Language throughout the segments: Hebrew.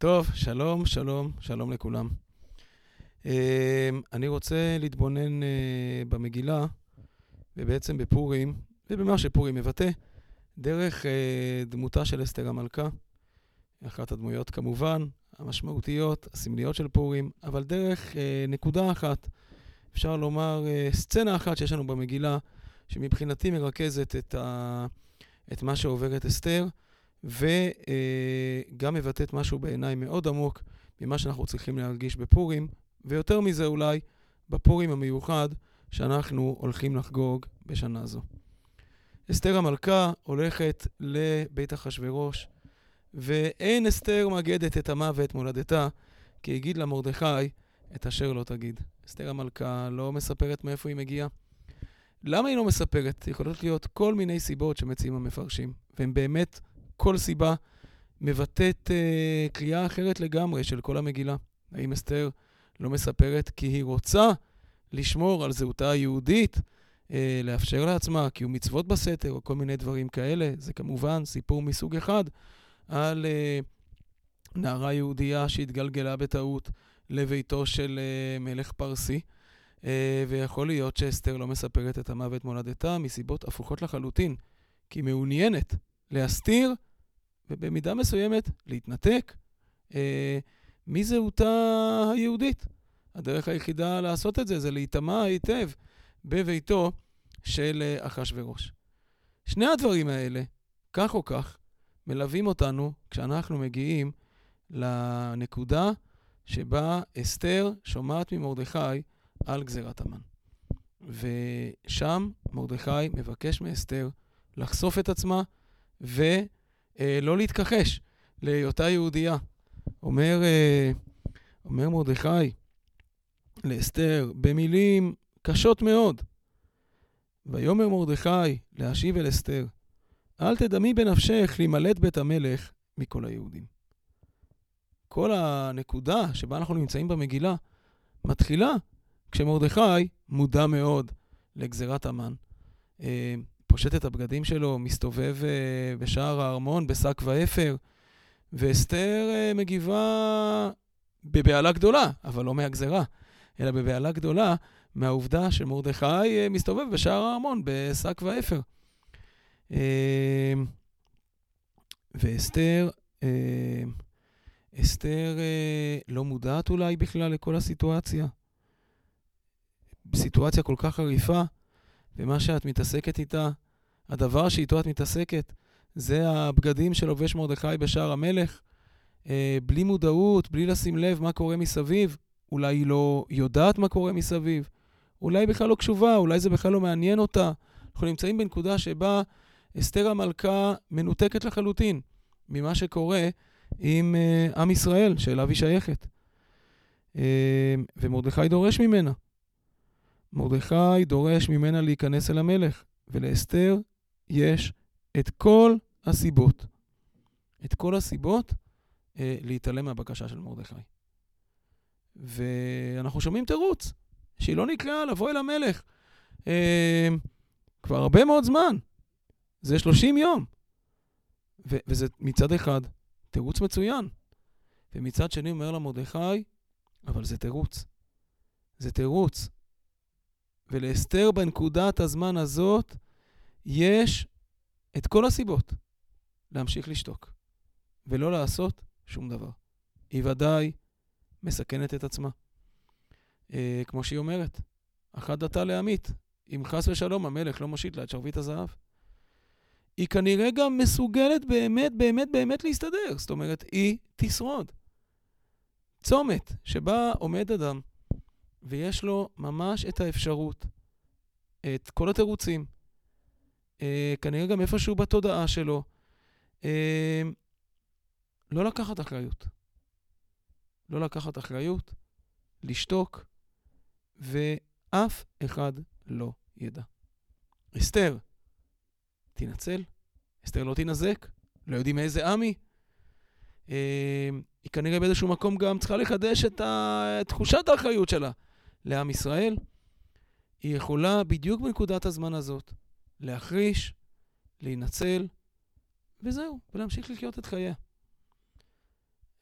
טוב, שלום, שלום, שלום לכולם. אני רוצה להתבונן במגילה, ובעצם בפורים, ובמה שפורים מבטא, דרך דמותה של אסתר המלכה, אחת הדמויות כמובן, המשמעותיות, הסמליות של פורים, אבל דרך נקודה אחת, אפשר לומר סצנה אחת שיש לנו במגילה, שמבחינתי מרכזת את, ה... את מה שעוברת אסתר, וגם מבטאת משהו בעיניי מאוד עמוק ממה שאנחנו צריכים להרגיש בפורים, ויותר מזה אולי, בפורים המיוחד שאנחנו הולכים לחגוג בשנה זו. אסתר המלכה הולכת לבית אחשורוש, ואין אסתר מגדת את עמה ואת מולדתה, כי הגיד לה מרדכי את אשר לא תגיד. אסתר המלכה לא מספרת מאיפה היא מגיעה. למה היא לא מספרת? יכולות להיות כל מיני סיבות שמציעים המפרשים, והן באמת, כל סיבה מבטאת אה, קריאה אחרת לגמרי של כל המגילה. האם אסתר לא מספרת כי היא רוצה לשמור על זהותה היהודית, אה, לאפשר לעצמה קיום מצוות בסתר או כל מיני דברים כאלה? זה כמובן סיפור מסוג אחד על אה, נערה יהודייה שהתגלגלה בטעות לביתו של אה, מלך פרסי. אה, ויכול להיות שאסתר לא מספרת את המוות מולדתה מסיבות הפוכות לחלוטין, כי היא מעוניינת להסתיר ובמידה מסוימת להתנתק אה, מזהותה היהודית. הדרך היחידה לעשות את זה זה להיטמע היטב בביתו של אה, אחשורוש. שני הדברים האלה, כך או כך, מלווים אותנו כשאנחנו מגיעים לנקודה שבה אסתר שומעת ממרדכי על גזירת המן. ושם מרדכי מבקש מאסתר לחשוף את עצמה ולא להתכחש להיותה יהודייה. אומר, אה, אומר מרדכי לאסתר במילים קשות מאוד, ויאמר מרדכי להשיב אל אסתר, אל תדמי בנפשך להימלט בית המלך מכל היהודים. כל הנקודה שבה אנחנו נמצאים במגילה מתחילה כשמרדכי מודע מאוד לגזירת המן, אה, פושט את הבגדים שלו, מסתובב אה, בשער הארמון בשק ואפר, ואסתר אה, מגיבה בבהלה גדולה, אבל לא מהגזירה, אלא בבהלה גדולה מהעובדה שמרדכי מסתובב בשער הארמון בשק ואפר. ואסתר, אסתר לא מודעת אולי בכלל לכל הסיטואציה. בסיטואציה כל כך חריפה, ומה שאת מתעסקת איתה, הדבר שאיתו את מתעסקת, זה הבגדים שלובש מרדכי בשער המלך, אה, בלי מודעות, בלי לשים לב מה קורה מסביב. אולי היא לא יודעת מה קורה מסביב, אולי היא בכלל לא קשובה, אולי זה בכלל לא מעניין אותה. אנחנו נמצאים בנקודה שבה אסתר המלכה מנותקת לחלוטין ממה שקורה עם uh, עם ישראל, שאליו היא שייכת. Uh, ומרדכי דורש ממנה. מרדכי דורש ממנה להיכנס אל המלך, ולאסתר יש את כל הסיבות, את כל הסיבות אה, להתעלם מהבקשה של מרדכי. ואנחנו שומעים תירוץ, שהיא לא נקראה לבוא אל המלך אה, כבר הרבה מאוד זמן, זה 30 יום. ו- וזה מצד אחד תירוץ מצוין, ומצד שני אומר לה מרדכי, אבל זה תירוץ. זה תירוץ. ולאסתר בנקודת הזמן הזאת יש את כל הסיבות להמשיך לשתוק ולא לעשות שום דבר. היא ודאי מסכנת את עצמה. אה, כמו שהיא אומרת, אחת דתה לעמית, אם חס ושלום המלך לא מושיט לה את שרביט הזהב. היא כנראה גם מסוגלת באמת, באמת, באמת להסתדר. זאת אומרת, היא תשרוד. צומת שבה עומד אדם ויש לו ממש את האפשרות, את כל התירוצים, אה, כנראה גם איפשהו בתודעה שלו, אה, לא לקחת אחריות. לא לקחת אחריות, לשתוק, ואף אחד לא ידע. אסתר, תנצל, אסתר לא תינזק, לא יודעים מאיזה עם היא. אה, היא כנראה באיזשהו מקום גם צריכה לחדש את תחושת האחריות שלה. לעם ישראל, היא יכולה בדיוק בנקודת הזמן הזאת להחריש, להינצל, וזהו, ולהמשיך לחיות את חייה.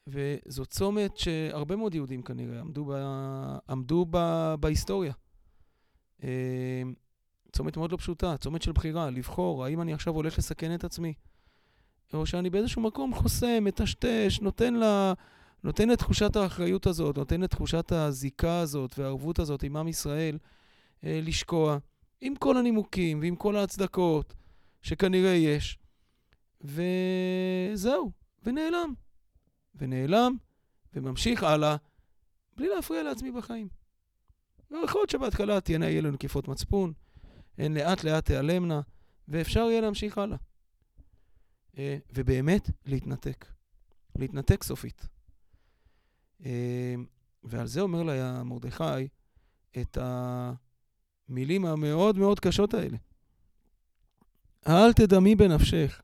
וזו צומת שהרבה מאוד יהודים כנראה עמדו, ב, עמדו ב, בהיסטוריה. אה, צומת מאוד לא פשוטה, צומת של בחירה, לבחור, האם אני עכשיו הולך לסכן את עצמי, או שאני באיזשהו מקום חוסם, מטשטש, נותן לה... נותן את תחושת האחריות הזאת, נותן את תחושת הזיקה הזאת והערבות הזאת עם עם ישראל אה, לשקוע, עם כל הנימוקים ועם כל ההצדקות שכנראה יש. וזהו, ונעלם. ונעלם, וממשיך הלאה, בלי להפריע לעצמי בחיים. ויכול להיות שבהתחלה תהיינה, יהיה לנו נקיפות מצפון, הן לאט לאט תיעלמנה, ואפשר יהיה להמשיך הלאה. אה, ובאמת, להתנתק. להתנתק סופית. אה, ועל זה אומר לה מרדכי את המילים המאוד מאוד קשות האלה. אל תדמי בנפשך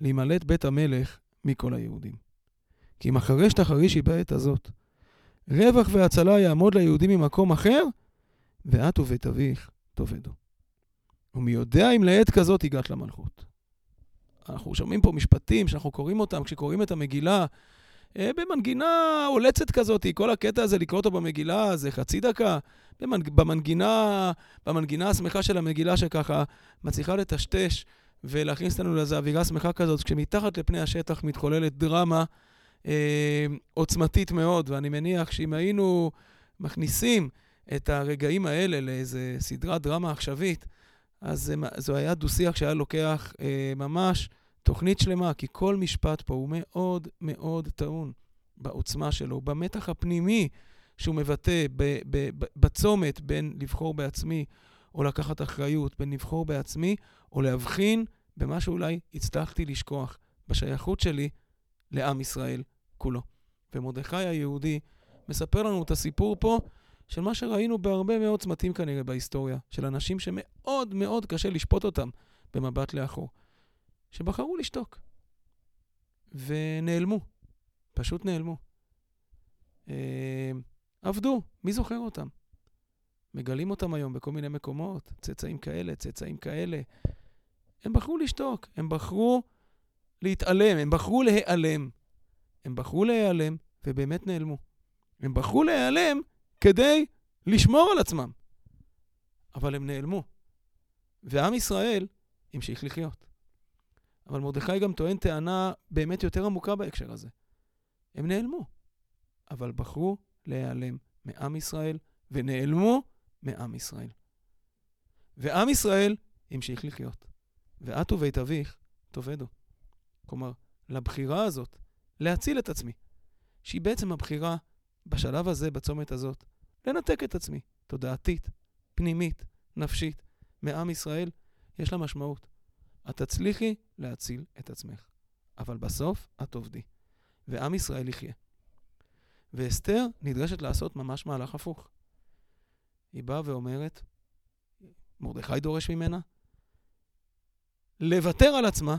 להימלט בית המלך מכל היהודים. כי אם החרש תחרישי בעת הזאת, רווח והצלה יעמוד ליהודים ממקום אחר, ואת ובית אביך תאבדו. ומי יודע אם לעת כזאת הגעת למלכות. אנחנו שומעים פה משפטים שאנחנו קוראים אותם כשקוראים את המגילה אה, במנגינה עולצת כזאת, כל הקטע הזה, לקרוא אותו במגילה, זה חצי דקה. במנגינה, במנגינה השמחה של המגילה שככה מצליחה לטשטש ולהכניס אותנו לאיזו אווירה שמחה כזאת, כשמתחת לפני השטח מתחוללת דרמה אה, עוצמתית מאוד, ואני מניח שאם היינו מכניסים את הרגעים האלה לאיזה סדרת דרמה עכשווית, אז זה, זו היה דו-שיח שהיה לוקח אה, ממש תוכנית שלמה, כי כל משפט פה הוא מאוד מאוד טעון בעוצמה שלו, במתח הפנימי שהוא מבטא, ב, ב, ב, בצומת בין לבחור בעצמי או לקחת אחריות, בין לבחור בעצמי או להבחין במה שאולי הצלחתי לשכוח, בשייכות שלי לעם ישראל כולו. ומרדכי היהודי מספר לנו את הסיפור פה של מה שראינו בהרבה מאוד צמתים כנראה בהיסטוריה, של אנשים שמאוד מאוד קשה לשפוט אותם במבט לאחור. שבחרו לשתוק. ונעלמו. פשוט נעלמו. עבדו, מי זוכר אותם? מגלים אותם היום בכל מיני מקומות, צאצאים כאלה, צאצאים כאלה. הם בחרו לשתוק, הם בחרו להתעלם, הם בחרו להיעלם. הם בחרו להיעלם, ובאמת נעלמו. הם בחרו להיעלם כדי לשמור על עצמם. אבל הם נעלמו. ועם ישראל המשיך לחיות. אבל מרדכי גם טוען טענה באמת יותר עמוקה בהקשר הזה. הם נעלמו, אבל בחרו להיעלם מעם ישראל, ונעלמו מעם ישראל. ועם ישראל המשיך לחיות. ואת ובית אביך תאבדו. כלומר, לבחירה הזאת, להציל את עצמי, שהיא בעצם הבחירה בשלב הזה, בצומת הזאת, לנתק את עצמי, תודעתית, פנימית, נפשית, מעם ישראל, יש לה משמעות. את תצליחי להציל את עצמך, אבל בסוף את עובדי, ועם ישראל יחיה. ואסתר נדרשת לעשות ממש מהלך הפוך. היא באה ואומרת, מרדכי דורש ממנה, לוותר על עצמה,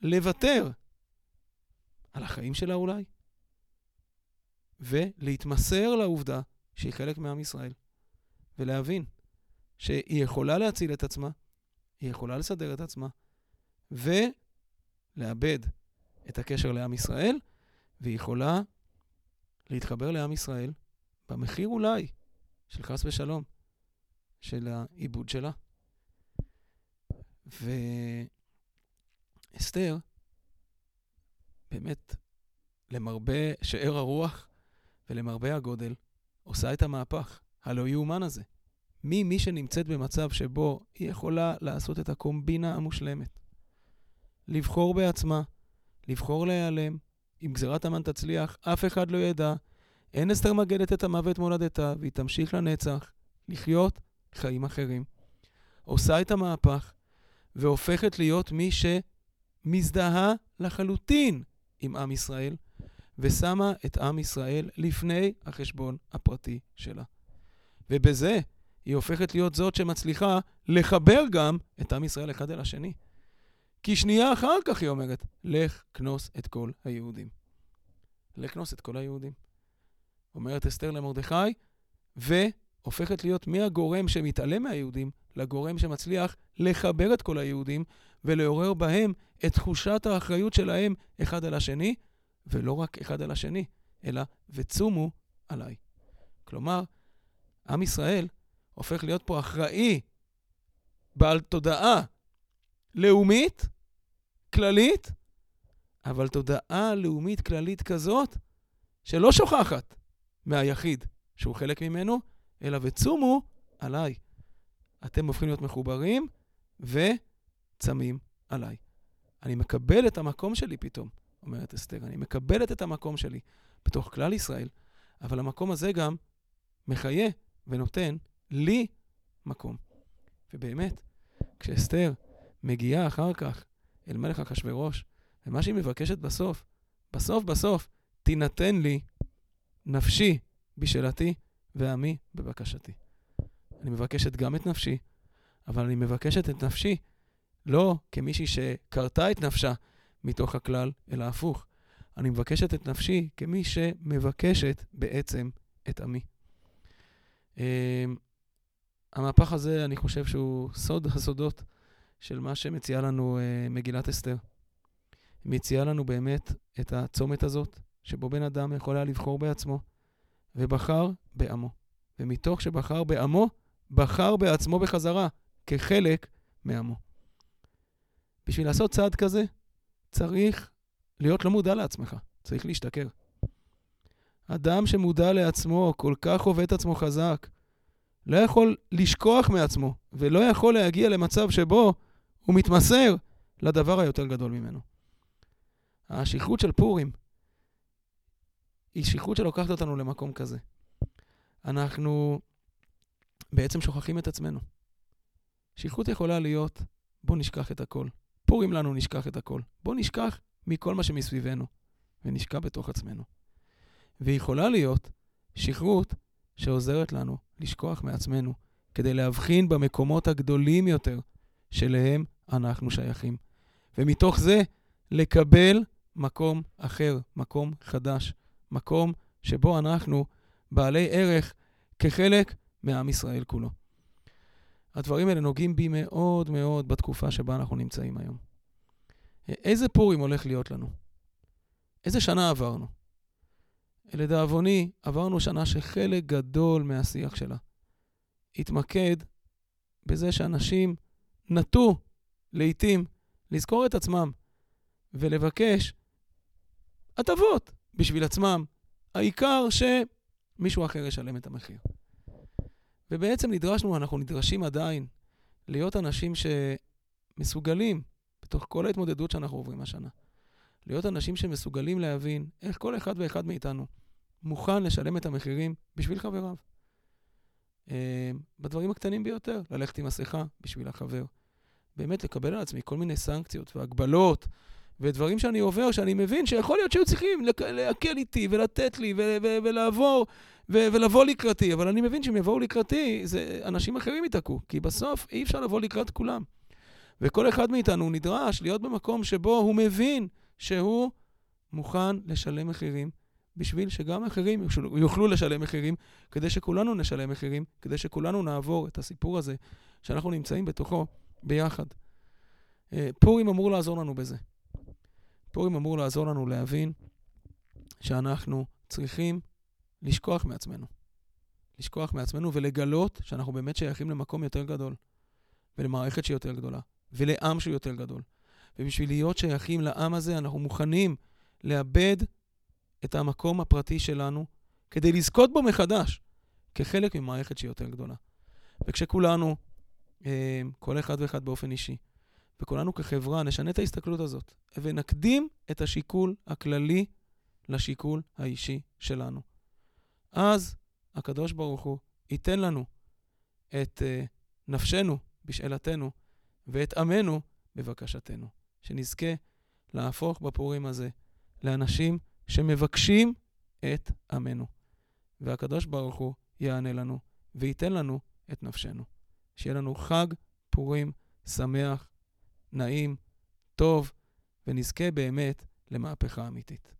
לוותר על החיים שלה אולי, ולהתמסר לעובדה שהיא חלק מעם ישראל, ולהבין שהיא יכולה להציל את עצמה, היא יכולה לסדר את עצמה, ולאבד את הקשר לעם ישראל, והיא יכולה להתחבר לעם ישראל במחיר אולי של חס ושלום, של העיבוד שלה. ואסתר, באמת, למרבה שאר הרוח ולמרבה הגודל, עושה את המהפך הלא יאומן הזה. מי מי שנמצאת במצב שבו היא יכולה לעשות את הקומבינה המושלמת. לבחור בעצמה, לבחור להיעלם, אם גזירת המן תצליח, אף אחד לא ידע, אין אסתר מגדת את המוות מולדתה, והיא תמשיך לנצח לחיות חיים אחרים. עושה את המהפך, והופכת להיות מי שמזדהה לחלוטין עם עם ישראל, ושמה את עם ישראל לפני החשבון הפרטי שלה. ובזה היא הופכת להיות זאת שמצליחה לחבר גם את עם ישראל אחד אל השני. כי שנייה אחר כך היא אומרת, לך כנוס את כל היהודים. לך כנוס את כל היהודים. אומרת אסתר למרדכי, והופכת להיות מהגורם שמתעלם מהיהודים לגורם שמצליח לחבר את כל היהודים ולעורר בהם את תחושת האחריות שלהם אחד על השני, ולא רק אחד על השני, אלא וצומו עליי. כלומר, עם ישראל הופך להיות פה אחראי, בעל תודעה לאומית, כללית, אבל תודעה לאומית כללית כזאת, שלא שוכחת מהיחיד שהוא חלק ממנו, אלא וצומו עליי. אתם הופכים להיות מחוברים וצמים עליי. אני מקבל את המקום שלי פתאום, אומרת אסתר. אני מקבלת את המקום שלי בתוך כלל ישראל, אבל המקום הזה גם מחיה ונותן לי מקום. ובאמת, כשאסתר מגיעה אחר כך אל מלך אחשורוש, ומה שהיא מבקשת בסוף, בסוף בסוף, תינתן לי נפשי בשאלתי ועמי בבקשתי. אני מבקשת גם את נפשי, אבל אני מבקשת את נפשי לא כמישהי שקרתה את נפשה מתוך הכלל, אלא הפוך. אני מבקשת את נפשי כמי שמבקשת בעצם את עמי. אמ, המהפך הזה, אני חושב שהוא סוד הסודות של מה שמציעה לנו אה, מגילת אסתר. מציעה לנו באמת את הצומת הזאת, שבו בן אדם יכול היה לבחור בעצמו, ובחר בעמו. ומתוך שבחר בעמו, בחר בעצמו בחזרה, כחלק מעמו. בשביל לעשות צעד כזה, צריך להיות לא מודע לעצמך, צריך להשתכר. אדם שמודע לעצמו, כל כך חווה את עצמו חזק, לא יכול לשכוח מעצמו, ולא יכול להגיע למצב שבו הוא מתמסר לדבר היותר גדול ממנו. השכרות של פורים היא שכרות שלוקחת אותנו למקום כזה. אנחנו בעצם שוכחים את עצמנו. שכרות יכולה להיות, בוא נשכח את הכל. פורים לנו נשכח את הכל. בוא נשכח מכל מה שמסביבנו, ונשכח בתוך עצמנו. ויכולה להיות שכרות שעוזרת לנו לשכוח מעצמנו, כדי להבחין במקומות הגדולים יותר שאליהם אנחנו שייכים. ומתוך זה לקבל מקום אחר, מקום חדש, מקום שבו אנחנו בעלי ערך כחלק מעם ישראל כולו. הדברים האלה נוגעים בי מאוד מאוד בתקופה שבה אנחנו נמצאים היום. איזה פורים הולך להיות לנו? איזה שנה עברנו? לדאבוני, עברנו שנה שחלק גדול מהשיח שלה התמקד בזה שאנשים נטו לעתים לזכור את עצמם ולבקש הטבות בשביל עצמם. העיקר שמישהו אחר ישלם את המחיר. ובעצם נדרשנו, אנחנו נדרשים עדיין להיות אנשים שמסוגלים, בתוך כל ההתמודדות שאנחנו עוברים השנה, להיות אנשים שמסוגלים להבין איך כל אחד ואחד מאיתנו מוכן לשלם את המחירים בשביל חבריו. אה, בדברים הקטנים ביותר, ללכת עם מסכה בשביל החבר. באמת לקבל על עצמי כל מיני סנקציות והגבלות ודברים שאני עובר, שאני מבין שיכול להיות שהיו צריכים להקל איתי ולתת לי ולעבור ולבוא לקראתי, אבל אני מבין שאם יבואו לקראתי, זה, אנשים אחרים ייתקעו, כי בסוף אי אפשר לבוא לקראת כולם. וכל אחד מאיתנו נדרש להיות במקום שבו הוא מבין שהוא מוכן לשלם מחירים בשביל שגם אחרים יוכלו לשלם מחירים, כדי שכולנו נשלם מחירים, כדי שכולנו נעבור את הסיפור הזה שאנחנו נמצאים בתוכו ביחד. אה, פורים אמור לעזור לנו בזה. פורים אמור לעזור לנו להבין שאנחנו צריכים לשכוח מעצמנו. לשכוח מעצמנו ולגלות שאנחנו באמת שייכים למקום יותר גדול, ולמערכת שהיא יותר גדולה, ולעם שהוא יותר גדול. ובשביל להיות שייכים לעם הזה, אנחנו מוכנים לאבד את המקום הפרטי שלנו כדי לזכות בו מחדש, כחלק ממערכת שהיא יותר גדולה. וכשכולנו, כל אחד ואחד באופן אישי, וכולנו כחברה נשנה את ההסתכלות הזאת, ונקדים את השיקול הכללי לשיקול האישי שלנו. אז הקדוש ברוך הוא ייתן לנו את uh, נפשנו בשאלתנו ואת עמנו בבקשתנו. שנזכה להפוך בפורים הזה לאנשים שמבקשים את עמנו. והקדוש ברוך הוא יענה לנו וייתן לנו את נפשנו. שיהיה לנו חג פורים שמח, נעים, טוב, ונזכה באמת למהפכה אמיתית.